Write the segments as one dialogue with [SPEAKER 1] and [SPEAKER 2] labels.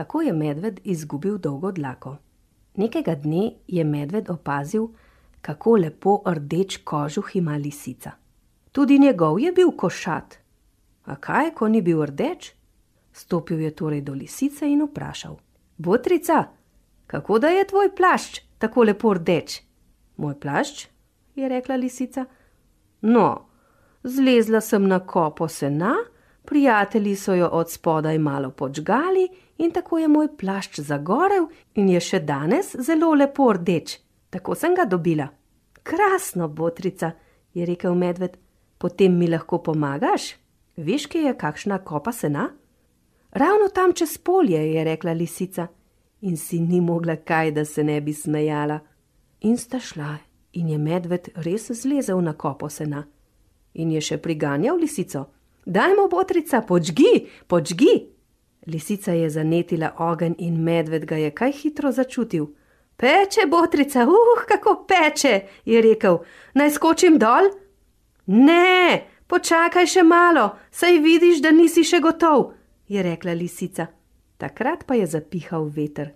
[SPEAKER 1] kako je medved izgubil dolgo dlako. Nekega dne je medved opazil, kako lepo rdeč kožuh ima lisica. Tudi njegov je bil košat. A kaj, ko ni bil rdeč? Stopil je torej do lisice in vprašal: Botrica, kako da je tvoj plašč tako lepo rdeč? Moj plašč, je rekla lisica. No, zlezla sem na kopo sena, prijatelji so jo od spodaj malo počgali in tako je moj plašč zagorel in je še danes zelo lepo rdeč. Tako sem ga dobila. Krasno, botrica, je rekel medved, potem mi lahko pomagaš? Veš, kje je kakšna kopa sena? Ravno tam čez polje, je rekla lisica, in si ni mogla kaj, da se ne bi smejala. In sta šla, in je medved res zlezel na kopo sena. In je še priganjal lisico. Dajmo, botrica, počgi, počgi! Lisica je zanetila ogenj in medved ga je kaj hitro začutil. Peče, botrica, uh, kako peče, je rekel. Naj skočim dol? Ne, počakaj še malo, saj vidiš, da nisi še gotov, je rekla lisica. Takrat pa je zapihal veter.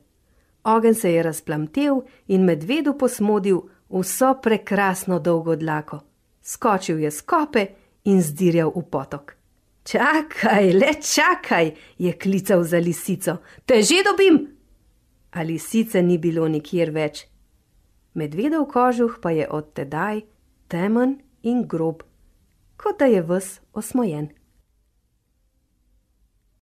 [SPEAKER 1] Ogen se je razplamtel in medvedu posmodil vso prekrasno dolgo dlako. Skočil je skope in zdirjal v potok. Čakaj, le čakaj, je klical za lisico, te že dobim. A lisice ni bilo nikjer več. Medvedov kožuh pa je od tedaj temen in grob, kot da je ves osmojen.